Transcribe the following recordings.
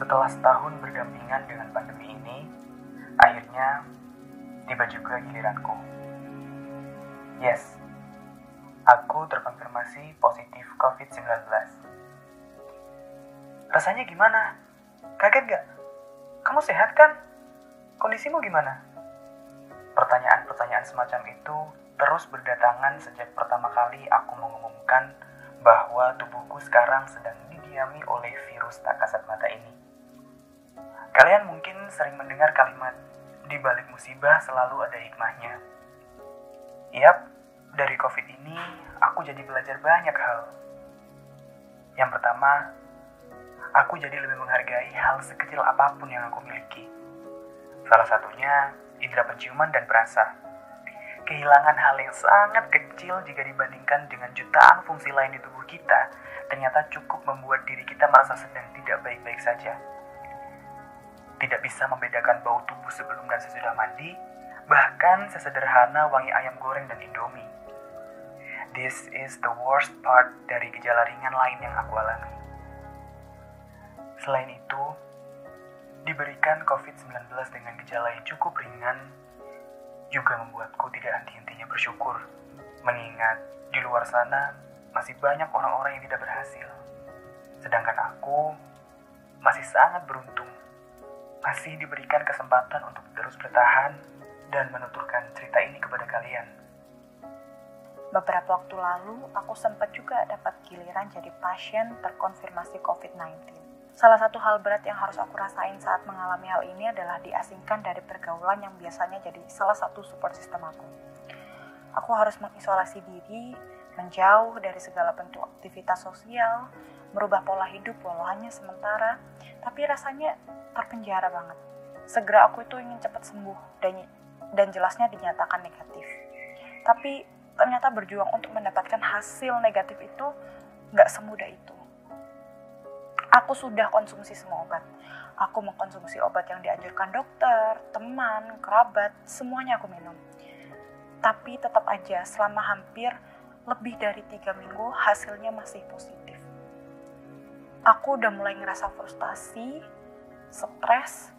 Setelah setahun berdampingan dengan pandemi ini, akhirnya tiba juga giliranku. Yes, aku terkonfirmasi positif COVID-19. Rasanya gimana? Kaget gak? Kamu sehat kan? Kondisimu gimana? Pertanyaan-pertanyaan semacam itu terus berdatangan sejak pertama kali aku mengumumkan bahwa tubuhku sekarang sedang didiami oleh virus tak kasat mata ini. Kalian mungkin sering mendengar kalimat di balik musibah selalu ada hikmahnya. Yap, dari COVID ini aku jadi belajar banyak hal. Yang pertama, aku jadi lebih menghargai hal sekecil apa pun yang aku miliki. Salah satunya indera penciuman dan perasa. Kehilangan hal yang sangat kecil jika dibandingkan dengan jutaan fungsi lain di tubuh kita, ternyata cukup membuat diri kita merasa sedang tidak baik-baik saja. Tidak bisa membedakan bau tubuh sebelum dan sesudah mandi, bahkan sesederhana wangi ayam goreng dan indomie. This is the worst part dari gejala ringan lain yang aku alami. Selain itu, diberikan COVID-19 dengan gejala yang cukup ringan juga membuatku tidak henti-hentinya bersyukur, mengingat di luar sana masih banyak orang-orang yang tidak berhasil. Sedangkan aku masih sangat beruntung, masih diberikan kesempatan untuk terus bertahan dan menuturkan cerita ini kepada kalian. Beberapa waktu lalu, aku sempat juga dapat giliran jadi pasien terkonfirmasi COVID-19. Salah satu hal berat yang harus aku rasain saat mengalami hal ini adalah diasingkan dari pergaulan yang biasanya jadi salah satu support sistem aku. Aku harus mengisolasi diri, menjauh dari segala bentuk aktivitas sosial, merubah pola hidup walau hanya sementara, tapi rasanya terpenjara banget. Segera aku itu ingin cepat sembuh dan dan jelasnya dinyatakan negatif. Tapi ternyata berjuang untuk mendapatkan hasil negatif itu nggak semudah itu. Aku sudah konsumsi semua obat. Aku mengkonsumsi obat yang dianjurkan dokter, teman, kerabat, semuanya aku minum. Tapi tetap aja selama hampir lebih dari tiga minggu hasilnya masih positif. Aku udah mulai ngerasa frustasi, stres,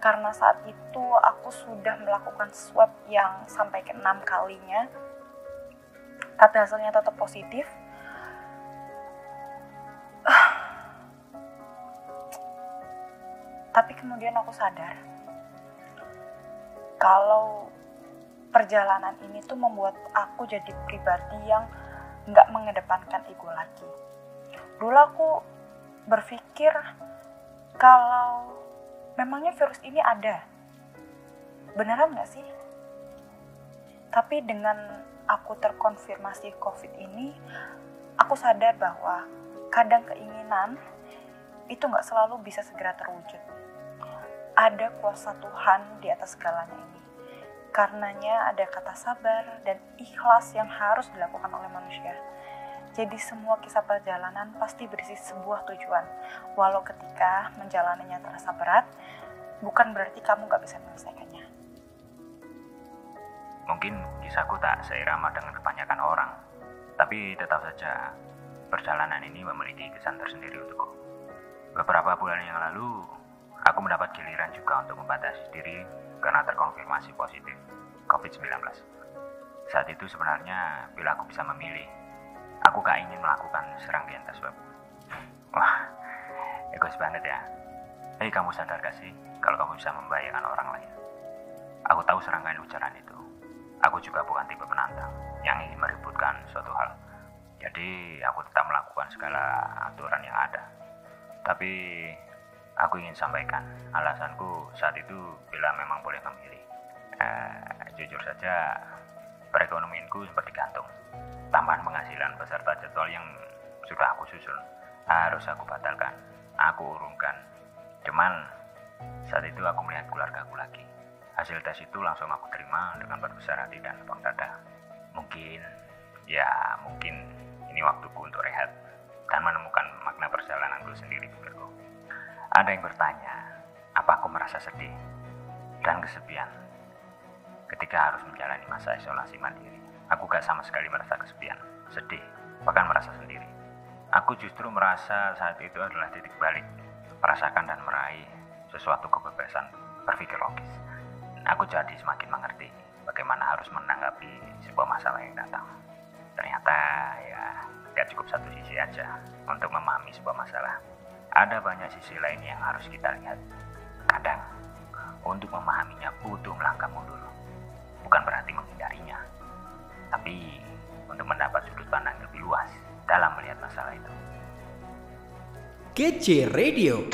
karena saat itu aku sudah melakukan swab yang sampai ke enam kalinya, tapi hasilnya tetap positif Tapi kemudian aku sadar kalau perjalanan ini tuh membuat aku jadi pribadi yang nggak mengedepankan ego lagi. Dulu aku berpikir kalau memangnya virus ini ada. Beneran nggak sih? Tapi dengan aku terkonfirmasi COVID ini, aku sadar bahwa kadang keinginan itu nggak selalu bisa segera terwujud ada kuasa Tuhan di atas segalanya ini. Karenanya ada kata sabar dan ikhlas yang harus dilakukan oleh manusia. Jadi semua kisah perjalanan pasti berisi sebuah tujuan. Walau ketika menjalaninya terasa berat, bukan berarti kamu gak bisa menyelesaikannya. Mungkin kisahku tak seirama dengan kebanyakan orang, tapi tetap saja perjalanan ini memiliki kesan tersendiri untukku. Beberapa bulan yang lalu, Aku mendapat giliran juga untuk membatasi diri karena terkonfirmasi positif COVID-19. Saat itu sebenarnya bila aku bisa memilih, aku gak ingin melakukan serangkaian tes web. Wah, egois banget ya. Hei kamu sadar gak sih kalau kamu bisa membahayakan orang lain? Aku tahu serangkaian ucapan itu. Aku juga bukan tipe penantang yang ingin meributkan suatu hal. Jadi aku tetap melakukan segala aturan yang ada. Tapi Aku ingin sampaikan alasanku saat itu bila memang boleh memilih. Uh, jujur saja, perekonomianku seperti gantung. Tambahan penghasilan beserta jadwal yang sudah aku susun harus aku batalkan. Aku urungkan. Cuman saat itu aku melihat keluargaku lagi. Hasil tes itu langsung aku terima dengan berbesar hati dan lapang dada. Mungkin, ya mungkin ini waktuku untuk rehat dan menemukan makna perjalananku sendiri pikirku. Ada yang bertanya, apa aku merasa sedih dan kesepian ketika harus menjalani masa isolasi mandiri. Aku gak sama sekali merasa kesepian, sedih, bahkan merasa sendiri. Aku justru merasa saat itu adalah titik balik merasakan dan meraih sesuatu kebebasan berpikir logis. Aku jadi semakin mengerti bagaimana harus menanggapi sebuah masalah yang datang. Ternyata ya tidak cukup satu sisi aja untuk memahami sebuah masalah. Ada banyak sisi lain yang harus kita lihat. Kadang, untuk memahaminya butuh melangkah mundur. Bukan berarti menghindarinya, tapi untuk mendapat sudut pandang lebih luas dalam melihat masalah itu. Kece Radio.